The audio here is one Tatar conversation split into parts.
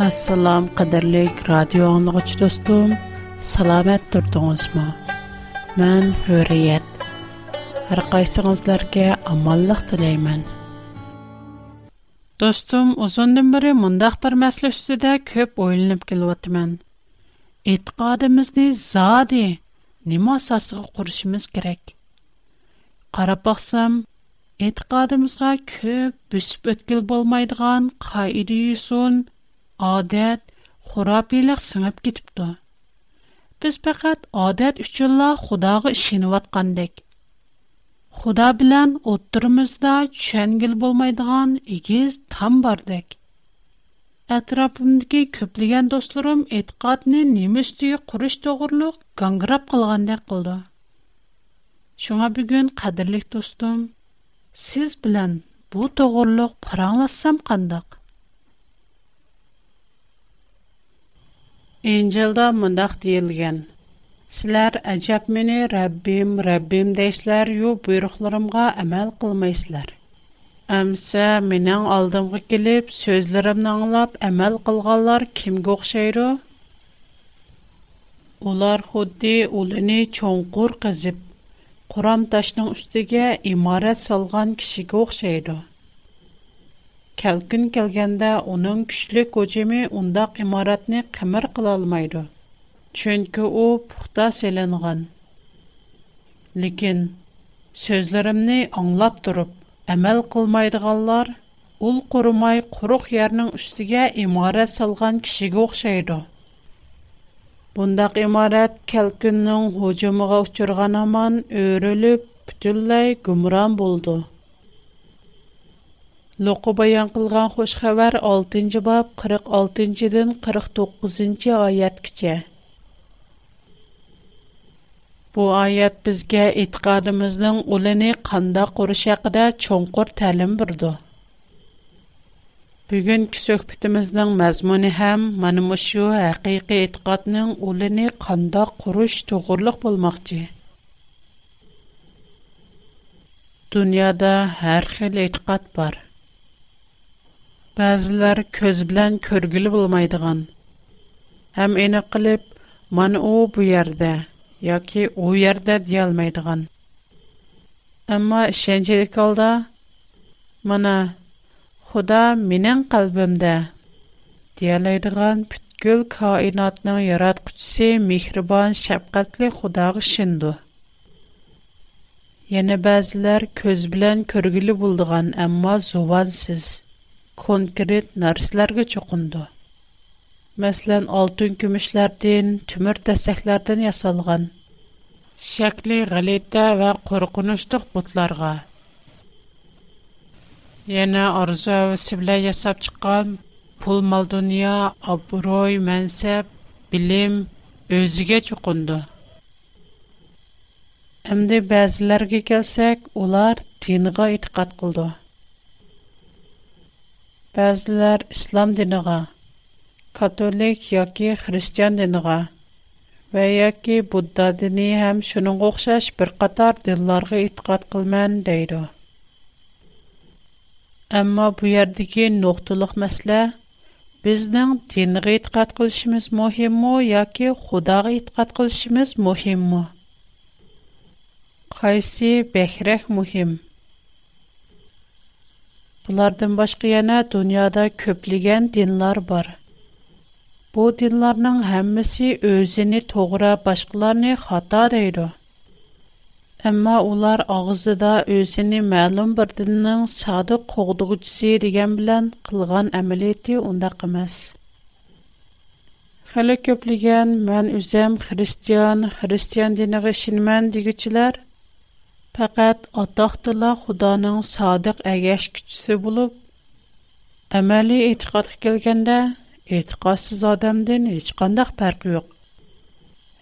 Assalom qadrlik radio anglag'ich do'stim, salomat turdingizmi? Men Hurriyat. Har qaysingizlarga omonlik tilayman. Do'stim, uzundan beri mundaq bir masla ustida ko'p o'ylanib kelyapman. E'tiqodimizni zodi nima asosiga qurishimiz kerak? Qarab boqsam e'tiqodimizga ko'p bisib o'tkil bo'lmaydigan qoida-yusun Адат хурапилык сыңып китеп тур. Без фақат адат үчүн лаа Худога ишенеткандык. Худо билан оттурмузда ченгил болмайдыган игиз там бардык. Атрапымдагы көплеген досторум иттикат менен эмнеси күриш тогорлук конграп калганда болду. Шуңа бүгүн кадирлик достум, сіз билан бу паранласам انجیل دا منطق Sizlər گن. سلر اجاب می نی ربیم ربیم دیسلر یو بیروخلرم قا عمل قلم ایسلر. امسا من انج آلدم قلیب سوژلرم نانلاب عمل قلقلر کیم گوشیرو. اولار خودی اول نی چونکور Келкін келгенда онын күшли көджими ондақ имаратни кэмір қылалмайды, чонки о пухта селен ған. Лигин, аңлап дуруп, әмэл қылмайды ғалар, ол қурумай қурух ярның үштіге имарат салған кішіге оқшайды. Бондақ имарат келкіннің ғуджимыға аман өріліп, пүтіллай гумрам болды. Нуқы баян қылған хош хабар 6-нчы баб 46 дан 49-нчы аят кичә. Bu ayet bizga etiqadimizning ulini qandoq qurish haqida cho'nqur ta'lim berdi. Bugungi suhbatimizning mazmuni ham mana mushu haqiqiy etiqodning ulini qandoq qurish to'g'riliq bo'lmoqchi. Dunyoda har xil etiqod Бәзілер көз білән көргілі болмайдыған. Әм ені қылып, ман о бу әрді, яки о әрді дейалмайдыған. Әмі шәнчелік алда, мана Худа менің қалбымда, дейалайдыған пүткіл кайнатның ярат күтсі михрибан шәпқатлі Худағы шынду. Яны бәзілер көз білән көргілі болдыған, әмі зувансыз. konkret narsalarga cho'qindi masalan oltin kumushlardan temir dastaklardan yasalgan shakli g'alita va qo'rqinchliq butlarga yana orzu havasi bilan yasab chiqqan pul mol dunyo obro'y mansab bilim o'ziga cho'qindi endi ba'zilarga kelsak ular dinga e'tiqod qildi ba'zilar islom diniga katolik yoki xristian diniga va yoki budda dini ham shuningga o'xshash bir qator dinlarga e'tiqod qilman deydi ammo bu yerdagi nuqtaliq masala bizning dinga e'tiqod qilishimiz muhimmi yoki xudoga e'tiqod qilishimiz muhimmi qaysi bakrak muhim Бұлардың башқы яна дуняда көплеген динлар бар. Бу динларның хаммаси өзіні тоғыра башқыларни хата дейду. Әмма улар ағызыда өзіні мәлум бар динның садық қоғдығы циси диген білян қылған амілеті онда қымас. Халі көплиген мән үзем християн, християн динагы шинмэн дигі Faqat ataqdila Xudoning sodiq agashkuchisi bo'lib, amaliy e'tiqodga kelganda e'tiqodsiz odamdan hech qanday farqi yo'q.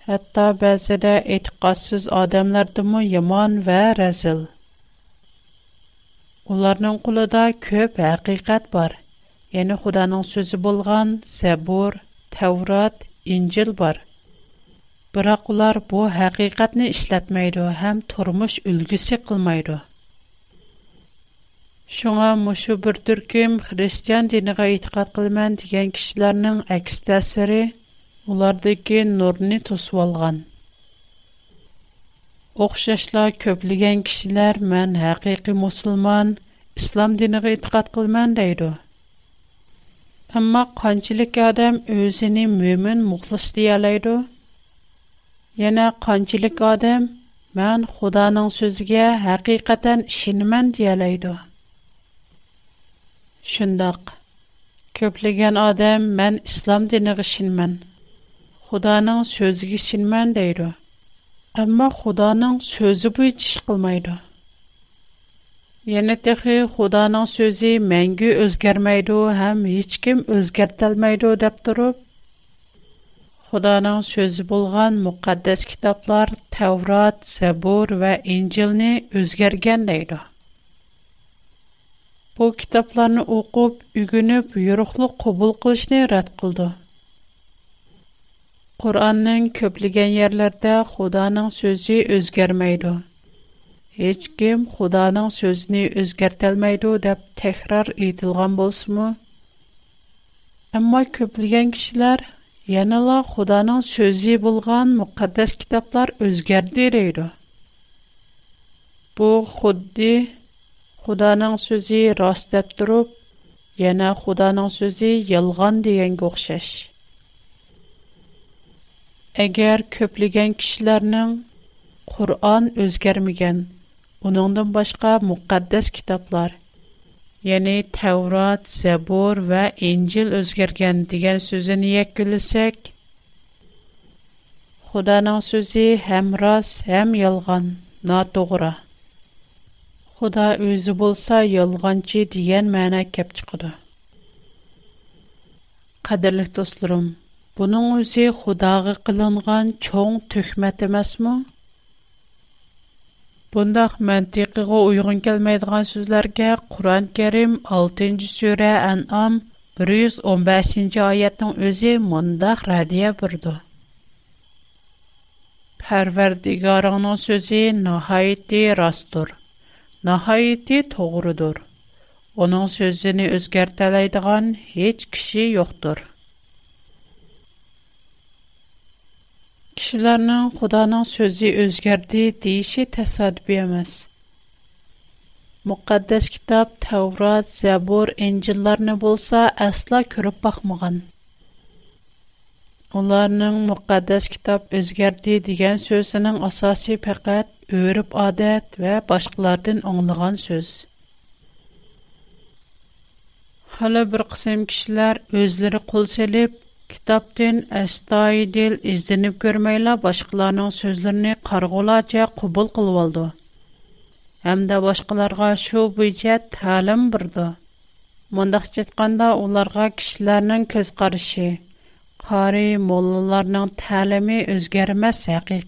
Hatto ba'zida e'tiqodsiz odamlardanmi yomon va razil. Ularning qo'lida ko'p haqiqat bor. Ya'ni Xudoning so'zi bo'lgan Zabur, Tavrat, Injil bor. бірақ олар бу хаqiqатни ішләтмайду, хэм турмуш үлгісі қылмайду. Шуңа, мушу бірдір ким християн діниға ітігат қылмэн диган кишиларның әкістәсіри улардыки нұрдни тусу алған. Охшашла көбліген кишилар мэн хаqiqi мусылман, ислам діниға ітігат қылмэн дайду. Амма, қанчилик адам өзіні мүмін мұхлыс диялайду, Yana qanchalik odam "Men Xudoning so'ziga haqiqatan ishonaman" deyalaydi Shundoq ko'plagan odam "Men islom diniga ishonaman, Xudoning so'ziga ishonaman" deydi. Ammo Xudoning so'zi bo'yicha ish qilmaydi. Yana texi Xudoning so'zi mangu o'zgarmaydi, ham hech kim o'zgartalmaydi deb turib, Xudanın sözü bolğan müqəddəs kitablar Tevrat, Zəbur və İncilni özgərgən deydi. Bu kitablarni oqub, ügünüb, yuruqluq qobul qilishni rad qildi. Qur'onning ko'pligan yerlarda Xudoning so'zi o'zgarmaydi. Hech kim Xudoning so'zini o'zgartirmaydi deb takror aytilgan bo'lsa-mu, ammo ko'pligan kishilar Yenila Xudanın sözü bulğan müqəddəs kitablar özgərdirir. Bu xuddi Xudanın sözü rast deyib durub, yana Xudanın sözü yalğan deyən oxşaş. Əgər köpləyən kişilərin Quran özgərməyən, onundan başqa müqəddəs kitablar ya'ni Tevrat, Zebur və İncil özgərgən digən sözünü yəkkülüsək, Xudanın sözü həm ras, həm yalğan, natoğra. Xuda özü bolsa yalğancı digən məna kəp çıxıdı. Qadirlik dostlarım, bunun özü Xudağı qılınğan çoğ töhmət emasmı? بۇنداق مەنتىقىگە ئۇيغۇن كەلمەيدىغان سۆزلەرگە قۇرئان كەرىم ئالتىنچى سۈرە ئەنئام بىر يۈز ئون بەشىنچى ئايەتنىڭ ئۆزى مۇنداق رەدىيە بېرىدۇ پەرۋەردىگارىڭنىڭ سۆزى ناھايىتى راستتۇر ناھايىتى توغرىدۇر ئۇنىڭ سۆزىنى ئۆزگەرتەلەيدىغان ھېچ كىشى يوقتۇر kishilarning xudoning so'zi o'zgardi deyishi tasodifiy emas muqaddas kitob tavrat zabur injillarni bo'lsa aslo ko'rib boqmagan ularning muqaddas kitob o'zgardi degan so'zining asosi faqat o'rib odat va boshqalardan o'nglag'an so'z hali bir qism kishilar o'zlari qo'l selib Китаптин астай дил іздініп көрмейлі башқыларын сөзліні қарғула ача кубыл қылу алды. Хэмді башқыларға шу бийча талим бірды. Мандықчетканда оларға кишіларын көз қарши, қари, молыларын талими өзгеріме сяқи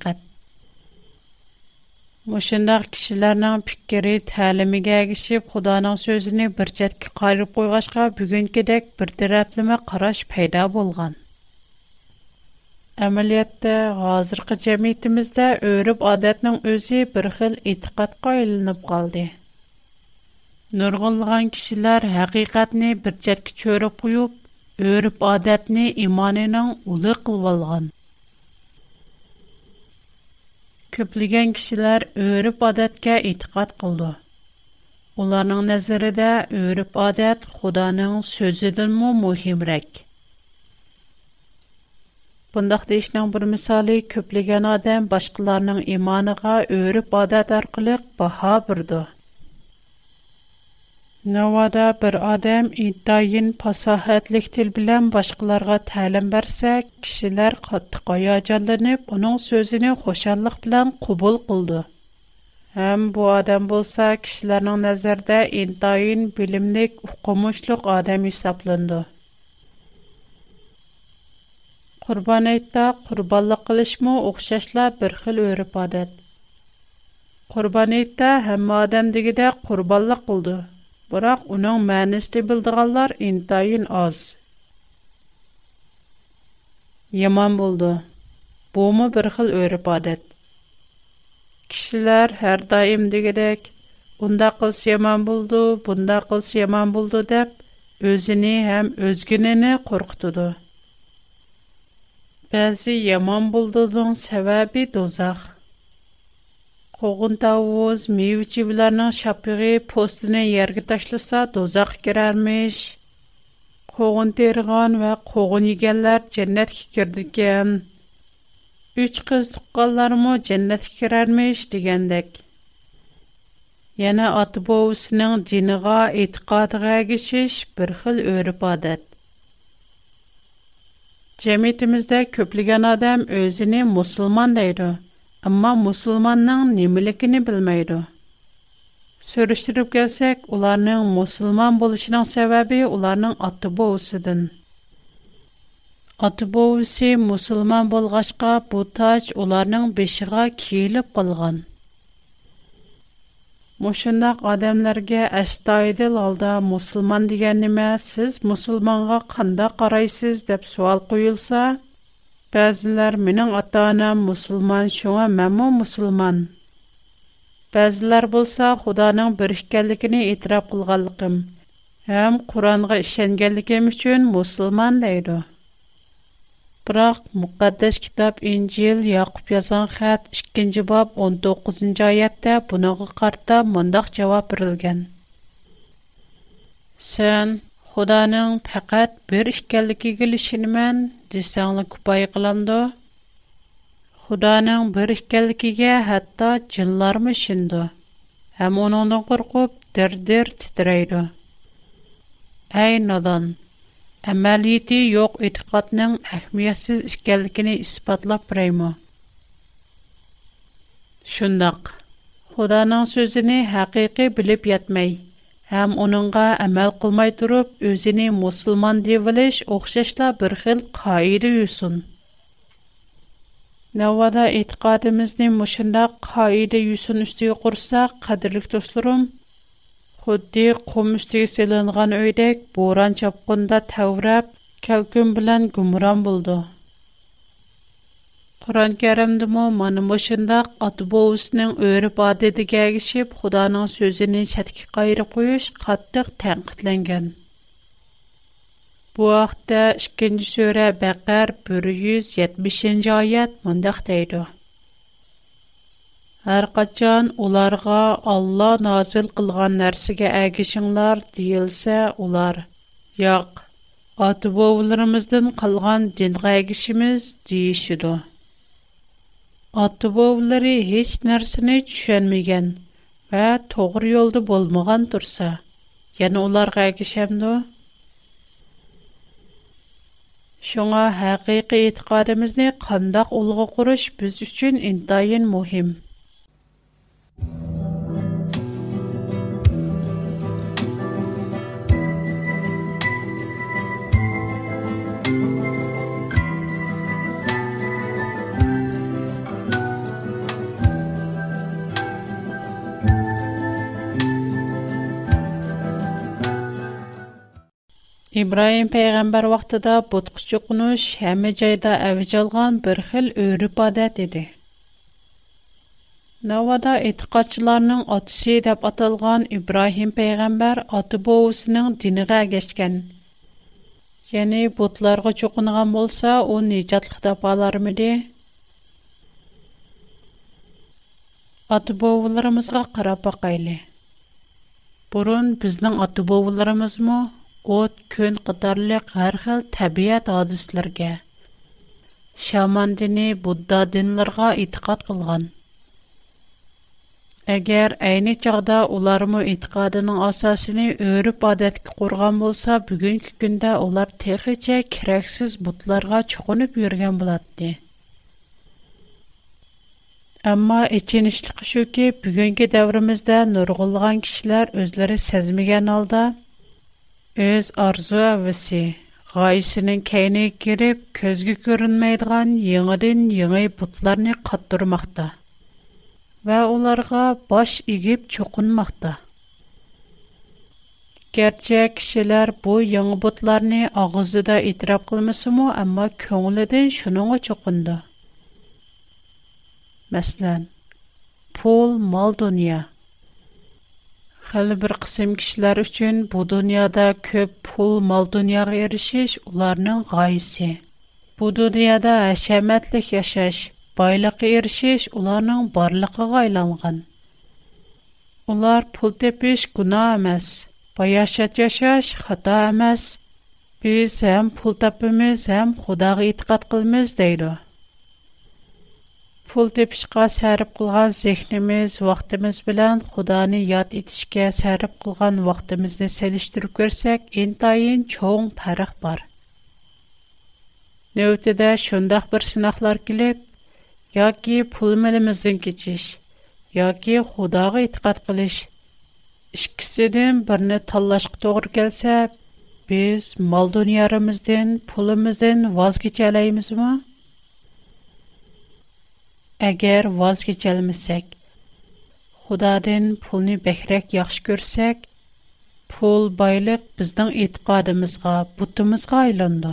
Мошындақ кишиларның пікірі тәлімігі әгішіп, құданың сөзіні бір жәткі қайрып қойғашқа бүгінкедек бір тірәпліме қараш пайда болған. Әмәлетті, ғазырқы жәмейтімізді өріп адетнің өзі бір қыл итіқатқа үлініп қалды. Нұрғылған кишилар әқиқатны бір жәткі чөріп қойып, өріп адетні иманының ұлы қылбалған. Көплеген кишILAR өріп одатка итиқат кылды. Уларның нәзәридә өріп одат Худаның сөзидән мо мөһимрәк. Бунда төшнең бер мисалы, көплеген адам башкаларның иманыга өріп одат аркылы баһа бирде. Навада бер адам итайын пасахатлык тил белән башкаларга тәлим берсә, кешеләр катты каяҗанланып, аның сөзен хошанлык белән кубул кылды. Һәм бу адам булса, кешеләрнең нәзәрдә итайын билимлек, укымышлык адам исәпләнде. Курбан әйтте, курбанлык кылышмы охшашла бер хил өрип адат. Курбан әйтте, һәм адам дигедә курбанлык кылды бірақ оның мәністі білдіғалар ентайын аз. Яман болды. Бұмы бір қыл өріп адет. Кішілер әр дайым дегедек, бұнда қылс яман болды, бұнда қылс яман болды деп, өзіне әм өзгінені қорқытуды. Бәзі яман болдыдың сәвәбі дозақ. Qo'g'un tavuz, meva-chivlarning shapig'i postini yerga tashlasa do'zaxga kirarmish. Qo'g'un terg'on va qo'g'un yeganlar jannatga kirdikan. Üç qiz tuqqanlarmi jannatga kirarmish degandek. Yana ota bovisining diniga e'tiqodiga gishish bir xil o'rif-odat. Jamiyatimizda ko'plagan odam o'zini musulmon deydi. amma musulmanның немелекен билмейрө. Сөрөштерәп кәлсәк, уларның муslüman булышының сәбебе уларның атта буусыдан. Атта буусы муslüman булгачка бу тач уларның бешигә килеп булган. Мөшендәк адамларга аштойды алда муslüman дигәннеме, siz musulmanга кандай карасыз деп суал куйылса Bəziləri mənim ata-anam müsəlman, şuna mənmə müsəlman. Bəziləri bolsa Xudanın bir ikənligini etiraf qılğanlığım, həm Qur'anğa işənganligim üçün müsəlman deydi. Biroq müqaddas kitob İncil Yaqub yazan xat 2-ci бап 19-oyatda bunağa qarta mundaq javob berilgan. Сән, Худаның пәкат бер ишкәлдеге гөлешен мен дисәңне купай кыламды. Худаның бер ишкәлдегеге хәтта җиллар мишенде. Һәм оныңны куркып дер-дер титрәйде. Әй надан, юк итикатның әһмиятсез ишкәлдегенә испатлап бирәйме? Шундак. Худаның сүзене хакыйкы билеп ятмый. һәм оныңға әмәл қылмай тұрып өзіне мусулман дип билеш охшашла бер хил кайры юсун. Навада итикадымызны мушында кайды юсун үстү курса, кадирлик дусларым, худди кум үстү селенган өйдек буран чапкында тәврәп, кәлкүн белән гумран болды Құран керамдуму маным башындах Атубоусының өрі ба дедігі айгишип, Құданың сөзінін шатки қайры қуіш, қаттых танқытланган. Бу 2 шкенчі сөрі ба қар бүрі 170-жа айят мандах дейді. Аргатчан, оларға Алла назил қылған нәрсігі айгишынлар дейлсі олар. Яқ, Атубоулырымыздың қылған динға айгишіміз atıbovları heç nərsini çüşənməgən və toğır yolda bulmağan турса, yəni onlar qəkişəmdə o? Şuna həqiqi etiqadımızın qandaq olğu qoruş biz üçün indayın mühim. İbrahim peyğəmbər vaxtında putqucu qunuş həmə yerda əvəz bir xil ürüb-adət idi. Novada etiqadçılarının atışı deyə atılğan İbrahim peyğəmbər atı boğusunun dininə gəçkən. Yəni putlara çuqunğan bolsa o nicatlıq tapalarmıdı? Atı boğularımıza qarap baxaylı. Burun biznin mı? ئوت كۆن قاتارلىق ھەر خىل تەبىئەت ھادىسىلىرىگە شاماندىنى بۇددا دىنلىرىغا ئېتىقاد قىلغان Әгәр әйни чагда улармы итикадының асасыны өрүп адәткә курган булса, бүгенге көндә улар техичә кирәксез бутларга чукынып йөргән булатты. Әмма иченишлек шуки, бүгенге дәвримездә нургылган кишләр үзләре сезмәгән алда Өз арзу әвісі, ғайшының кәйіне керіп, көзгі көрінмейдіған еңіден еңі бұтларыны қаттырмақта. Вә оларға баш егіп чоқынмақта. Герче кишилер бу яңа бутларны агызы да итрап кылмысы му, амма көңледен шуныңа чоқынды. Мәслән, пол мал дуния – Хәл бер кысым кишләр өчен бу дөньяда көп пул мал дөньяга эрешеш уларның гаисе. Бу дөньяда әшәмәтлек яшаш, байлык эрешеш уларның барлыгыга айланган. Улар пул тепеш гуна эмес, баяшат яшаш хата эмес. Без һәм пул тапмыз, һәм Худага иткат кылмыз дейләр. pul tepishqa sərf qılğan zehnimiz, vaxtımız bilan Xudani yad etishkə sərf qılğan vaxtımızı seliştirib görsək, intayin çoğ fərq var. Növbədə şundaq bir sınaqlar gəlib, yoki pul milimizdən keçiş, yoki Xudoga etiqad qilish. İkkisidən birini tanlashqa to'g'ri kelsa, biz mol dunyorimizdan, pulimizdan voz kecha olamizmi? Әгәр ваз кечәлмәсәк, Худадан пулны бәхрәк яхшы күрсәк, пул байлык безнең итикадыбызга, бутымызга айланды.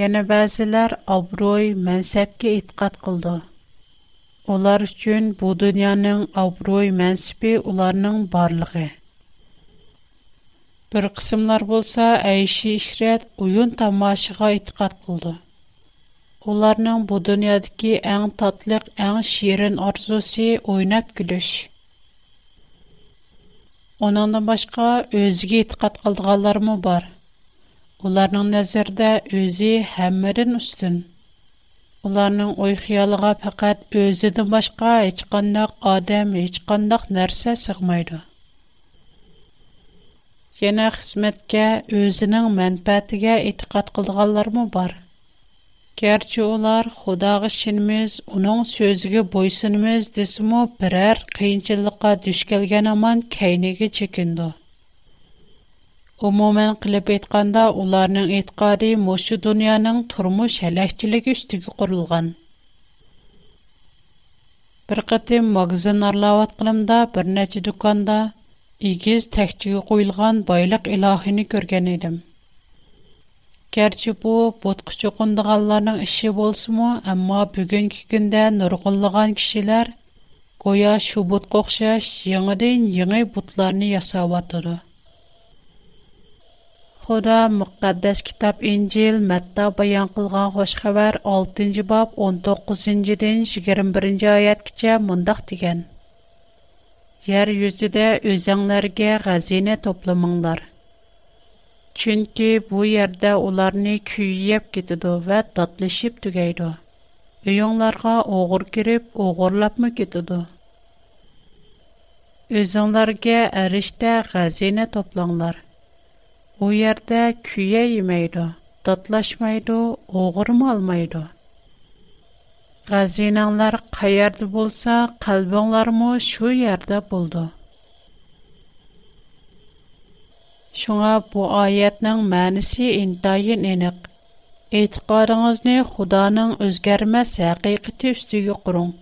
Яна бәзеләр абруй, мәнсәпкә итикад кылды. Олар өчен бу дөньяның абруй, мәнсәпе уларның барлыгы. Бер кысымнар булса, әйше ишрәт уен тамашыга итикад кылды. Оларның бу дөньядагы иң татлык, иң ширин арзусы ойнап күлүш. Онандан башка өзге иттикат кылдыганлар мы бар? Оларның нәзәрдә өзе һәммәрен үстен. Оларның ой хыялыга фақат өзедән башка һеч адам, һеч кандай нәрсә сыгмайды. Яна хисмәткә өзенең мәнфәатыга иттикат кылдыганлар бар? Gerçi ular Xudağa şinimiz, onun sözüge boysunimiz desimo birer qiyinchilikqa düş kelgan aman kaynige çekindi. Umuman qilib aytganda, ularning e'tiqodi mushu dunyoning turmush halakchiligi ustiga qurilgan. Bir qatim magazin arlavat qilimda bir necha do'konda egiz takchiga qo'yilgan boyliq ilohini ko'rgan edim. Керче бут күчө кылганларның ише булсымы, әмма бүгенге көндә нургынлыгын кешеләр гоя шу бутко охшаш яңадан яңа бутларны ясава торы. Хода мөхәддەس китап Инҗил Матта баян кылган яхшы 6нҗи баб 19нҗидән 21нҗи аят кичә мондак дигән. Яр йөзидә үзәңнәргә гәзине топлымаңнар. Чөнки бу ердә уларны көйәп китеду ва татлышып түгәйду. Өйөңләргә огыр кирип, огырлапмы китеду. Өзөңләргә әриштә хәзинә топлаңлар. У ердә көйә йемәйду, татлашмайду, огырмы алмайду. Хәзинәңләр каярда булса, калбыңлармы шу ердә булды. Шуңа бу аятның мәнисе интайын энек. Этқарыңызны Худаның өзгәрмәс әқиқеті үстігі құрын.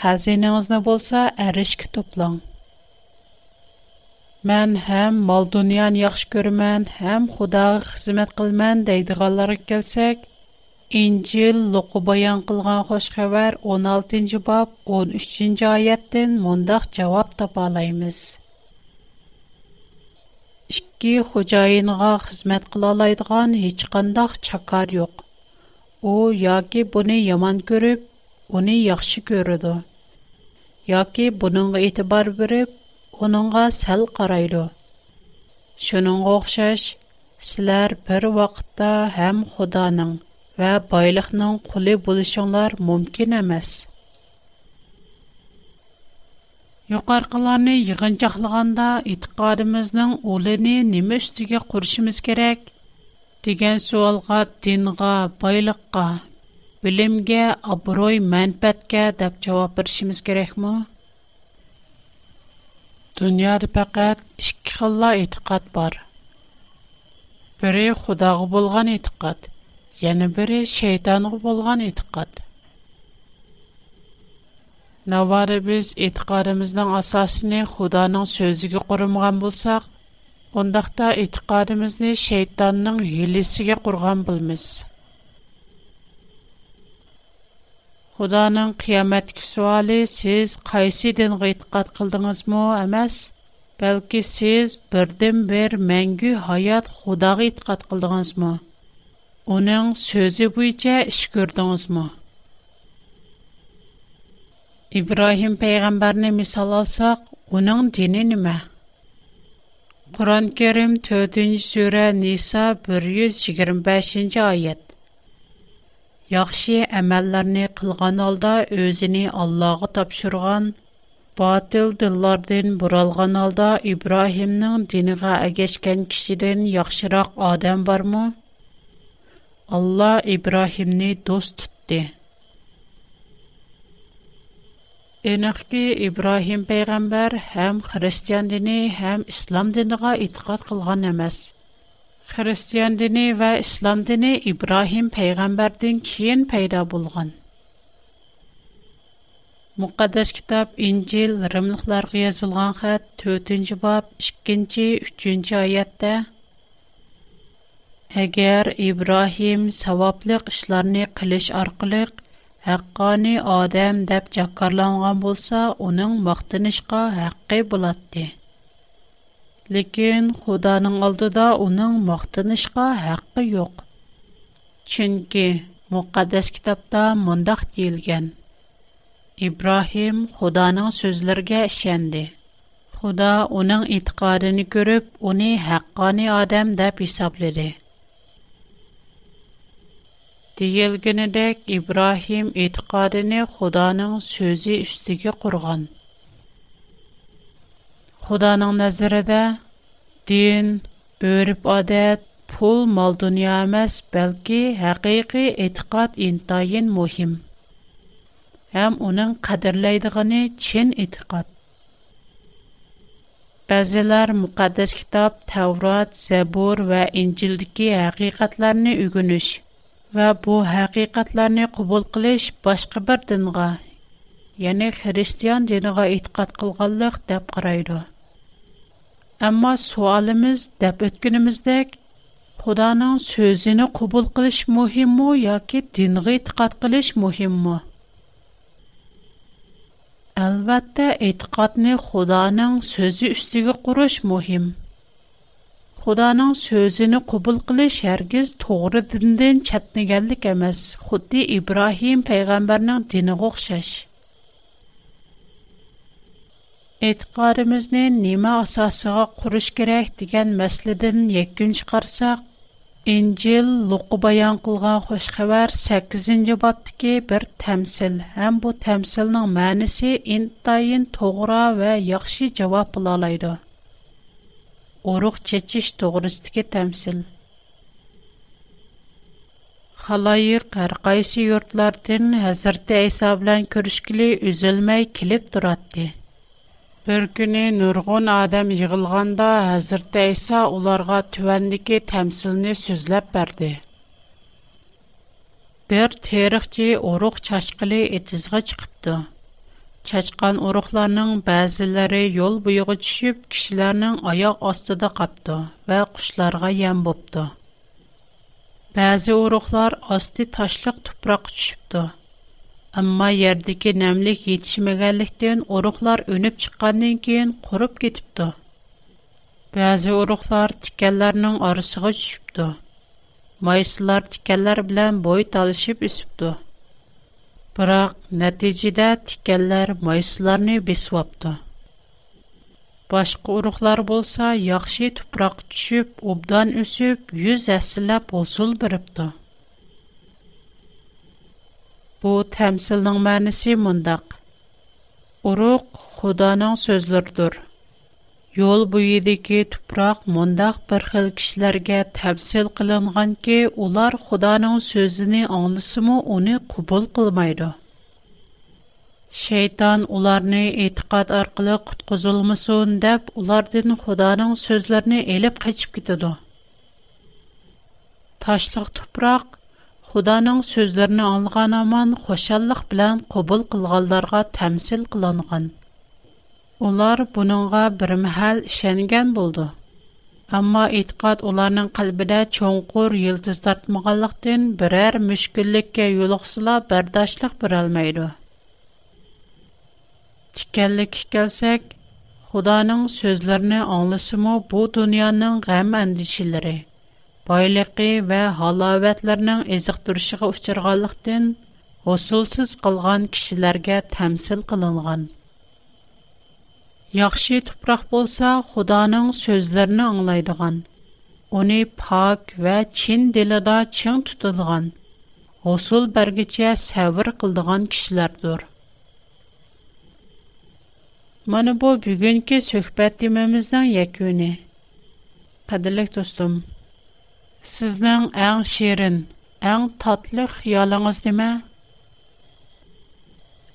Хазиныңызны болса әрішкі топлан. Мен һәм мал дуниян яхшы көрмән, һәм Худағы хызмет қылмән дейді ғаллары келсек, Инжил лұқы баян қылған хош 16-й бап 13-й аяттен мұндақ жауап тапалаймыз. ikki xo'jayinga xizmat qilolaydigan hech qandaq chakar yo'q u yoki buni yomon ko'rib uni yaxshi ko'radi yoki buningga e'tibor berib uningga sal qaraydi shuningga o'xshash sizlar bir vaqtda ham xudoning va boylikning quli bo'lishinglar mumkin emas Юқарқыларны йығынчақлығанда итқарымызның олыны неме үстіге құршымыз керек? Деген суалға, динға, байлыққа, білімге, абырой, мәнпәтке деп жауап біршіміз керек мұ? Дүниады пәкәт ішкі қылла бар. Бірі құдағы болған итқат, ені бірі шейтанғы болған итқат. Навары біз етқарымыздың асасыны Худаның сөзіге құрымған болсақ, ондақта етқарымызны шейтанның елесіге құрған білміз. Худаның қияметкі суалы сіз қайсы дінгі итқат қылдыңыз мұ, әмәс? Бәлкі сіз бірден бір мәңгі hayat Худаға итқат қылдыңыз мұ? Оның сөзі бойынша іш көрдіңіз мұ? Ибраһим пайгамбарны мисал алсак, уның дине нима? Куран Кәрим 4-нче сүре Ниса 125-нче аят. Яхшы әмәлләрне кылган алда өзине Аллаһка тапшырган батыл диллардан буралган алда Ибраһимның динегә агешкән кишедән яхшырак адам бармы? Алла Ибраһимны дост тутты. Энәхки Ибраһим пәйгамбәр һәм христиан дине һәм ислам динигә итиқад кылган эмас. Христиан дине ва ислам дине Ибраһим пәйгамбәрдән кийин пайда булган. Мукаддас китап Инҗил Римлыкларга язылган хат 4-нче баб 2-нче, 3-нче аятта Әгәр Ибраһим саваплык эшләрне кылыш аркылы Haqqani adam dip jaqqarlangan bolsa, uning moqtinishqa haqqi bo'ladi. Lekin Xudoning oldida uning moqtinishqa haqqi yo'q. Chunki muqaddas kitobda mundaq tilgan. Ibrohim Xudoning so'zlariga ishondi. Xudo uning e'tiqodini ko'rib, uni haqqoni odam deb hisobladi. دېيىلگىنىدەك ئىبراھىم ئېتىقادىنى خۇدانىڭ سۆزى ئۈستىگە قۇرغان خۇدانىڭ نەزىرىدە دىن ئۆرپ ئادەت pul mol dunyo emas balki haqiqiy e'tiqod intayin muhim ham uning qadrlaydigani chin e'tiqod ba'zilar muqaddas kitob tavrat zabur va injildagi haqiqatlarni o'rganish ва бу хақиқатларны қабул қилиш башқа бир динга, яни христиан динига итиқод қилганлиқ деб қарайди. Аммо суолимиз деб ўтганимиздек, Худонинг сўзини қабул қилиш муҳимми ёки динга итиқод қилиш муҳимми? Албатта, итиқодни Худонинг сўзи устига қуриш муҳим. Xudoning so'zini qabul qilish hargiz to'g'ri dindan chatniganlik emas, xuddi Ibrohim payg'ambarning diniga o'xshash. E'tiqodimizni nima asosiga qurish kerak degan masaladan yakun chiqarsak, İncil Luqu bayan qılğan xoş xəbər 8-ci babdakı bir təmsil, həm bu təmsilin mənası intayın toğra və yaxşı cavab bulalaydı. urug' chechish to'g'risidagi tamsil xaloyiq har qaysi yurtlardan hazrati iso bilan ko'rishgili uzilmay kelib turardi bir kuni nurg'un odam yig'ilganda hazrati iso ularga tuvandiki tamsilni so'zlab berdi bir teriqchi urug' chashqili etizg'a chiqibdi Чачкан урухларның бәзиләре йол буйыгы төшүп, кишләрнең аяк астыда капты ва кушларга ям бопты. Бәзи урухлар асты ташлык тупрак төшүпты. Әмма ярдәге нәмлек етишмәгәнлектән урухлар өнеп чыкканнан кин курып кетипты. Бәзи урухлар тикәнләрнең арасыга төшүпты. Майсылар тикәнләр белән бой талышып үсүпты бірақ, нәтийджидә тикәлләр мөйсіләрнөй бисвапты. Башқы урухлар болса, яхши тупрақ түшіп, обдан үсіп, юз әсілә болсул біріпті. Бу тәмсілнің мәнісі мүндіг. Урух – худанан сөзлірдір. yo'l bo'yidagi tuproq mundoq bir xil kishilarga tavsil qilinganki ular xudoning so'zini anglasimu uni qabul qilmaydi shayton ularni e'tiqod orqali qutqizilmasin deb ulardan xudoning so'zlarini elib qochib ketadi tashliq tuproq Xudoning so'zlarini olgan aman xoshallik bilan qabul qilganlarga tamsil qilingan. Олар бұныңға бір мәхәл ішәнген болды. Амма итқат оларның қалбіда чонқор елтіз тартмағалықтен бірәр мүшкілікке елоқсыла бәрдашлық бір алмайды. Тікәлік келсек, Худаның сөзлеріні аңлысымы бұ дүнияның ғәм әндішілері, байлықы вә халаветлерінің езіқтүршіғі ұшырғалықтен, осылсыз қылған кішілерге тәмсіл қылынған. Яхшы тупрак булса, Худоның сүзләрен аңлайдыган, уни пак ва чин дилдә чин тутылган, усул бергечә сәвр кылдыган кишләрдер. Менә бу бүгенге сөхбәт темамызның якуны. Кадерле достым, сезнең әң шерин, әң татлы хыялыгыз нимә?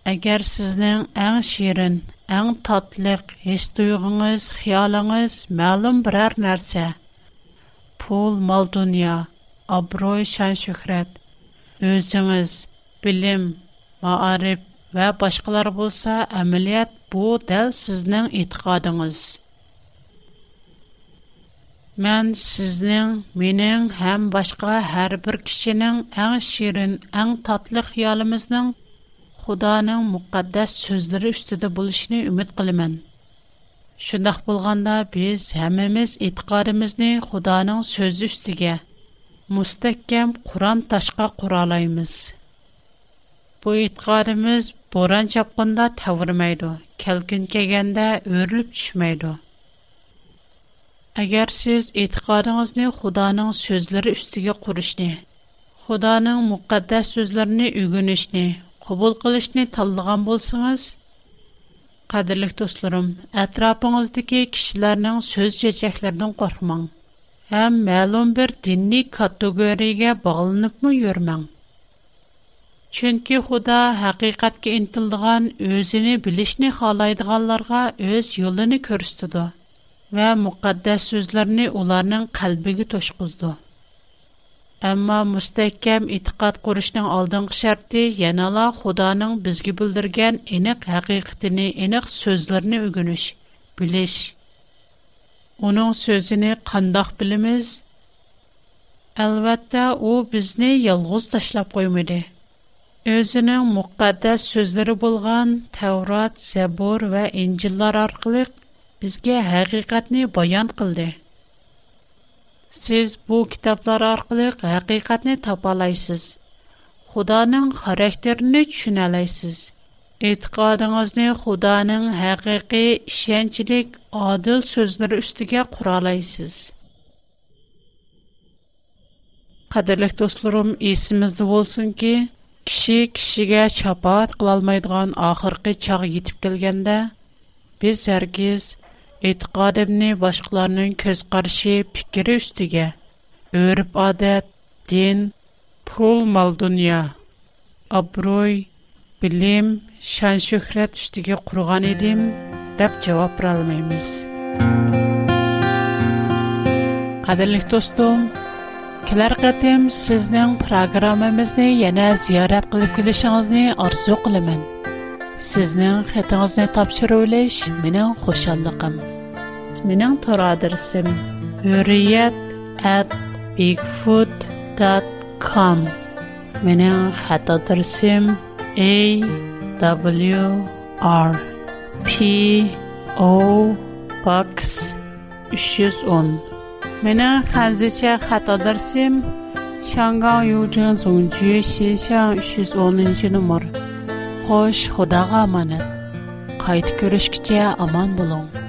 Әгәр сезнең әң ширин, әң татлык хис туйгыңыз, хыялыңыз мәгълүм берәр нәрсә, пул, мал дөнья, абруй, шан шөһрәт, өзіңіз, билим, маариф ва башкалар булса, әмәлият бу дәл сезнең итикадыңыз. Мен сезнең, минең һәм башка һәрбер кешенең әң ширин, әң татлык хыялымызның Xudoning muqaddas so'zlari ustida bo'lishini umid qilaman. Shundoq bo'lganda biz hammamiz e'tiqodimizni Xudoning so'zi ustiga mustahkam Qur'on tashqa quralaymiz. Bu e'tiqodimiz bo'ron chapqinda tavirmaydi, kalkin kelganda o'rilib tushmaydi. Agar siz e'tiqodingizni Xudoning so'zlari ustiga qurishni, Xudoning muqaddas so'zlarini o'rganishni قبول کلش نی تلقان بوسنگس قدر لخت اسلرم اتراب انجز دیگه کشلر نان سوز جهشلر نان قرمان هم معلوم بر دینی کاتوگریگه بال نکم یورمان چونکه خدا حقیقت که این تلقان اوزی نی بلش Әмма müstəkkəm itiqad qurishning алдыңғы şərti yanala Xudanın bizgi bildirgan aniq haqiqatini, aniq so'zlarini o'gunish, bilish. Оның сөзіні қандақ біліміз? Әлбәттә, у бізні ялғыз ташлап қоймады. Өзінің мұқаддас сөзлері болған Тәурат, Зәбур ва Инҗиллар арқылы бізге haqiqatni bayon qildi. Siz bu kitoblar orqali haqiqatni topalaysiz. Xudoning xarakterini tushunalaysiz. E'tiqodingizni Xudoning haqiqiy ishonchlik, adil so'zlari ustiga quralaysiz. Qadrli do'stlarim, esimizda bo'lsinki, kishi kishiga shafaat qila olmaydigan oxirgi chaq yetib kelganda, biz hargiz e'tiqodimni boshqalarning ko'z qarashi fikri ustiga o'rib odat din pul mol dunyo obro'y bilim shan shuhrat ustiga qurgan edim deb javob berolmaymiz qadrli do'stim kelar qatim sizning programmamizni yana ziyorat qilib kelishingizni orzu qilaman sizning xatingizni olish mening xo'shalliqim менің тор адресім hurriyet at bigfoot.com менің хат 310 a w r p o box 310 менің хәзірше хат адресім 香港邮政总局西巷310 нөмір. Хош, Худаға аманат. Қайт көрішкіте аман болуң